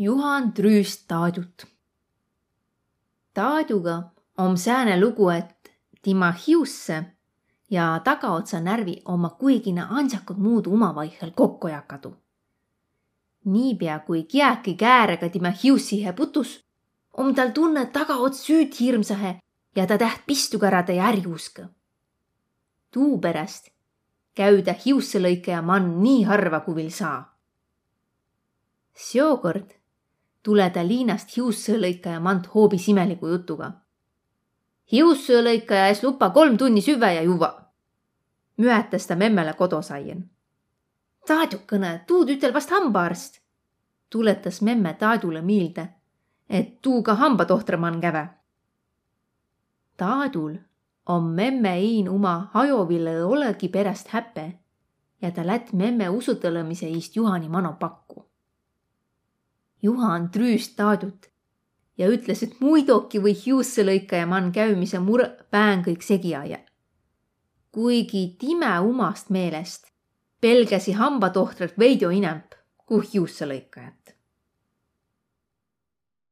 Juhan trüüst Taadut. Taaduga om sääne lugu, et tema hiusse ja tagaotsa närvi oma kuigina ansakad muudu omavaihel kokku jakadu. niipea kui kiäki käärega tema hiussihe putus, om tal tunne tagaots süüd hirmsahe ja ta täht pistukärade ja ärjuuska. tuupärast käü ta hiusselõikaja mann nii harva, kui vil saa. seokord tule ta liinast hiussõõlõikaja mand hoobis imeliku jutuga. hiussõõlõikaja es luba kolm tunni süve ja juua. müetas ta memmele kodusaien. Taadukõne, tuud ütel vast hambaarst, tuletas memme Taadule meelde, et tuuga hambatohtramann käve. Taadul on memme iin uma hajoville olegi perest häpe ja ta lät memme usutõlõmise iist Juhani mano pakku Juhan trüüst Taadut ja ütles, et muidoki või hiussõlõikaja man käimise mure pään kõik segi aja. kuigi time umast meelest pelgäsi hambatohtrat veidi inämp kui hiussõlõikajat.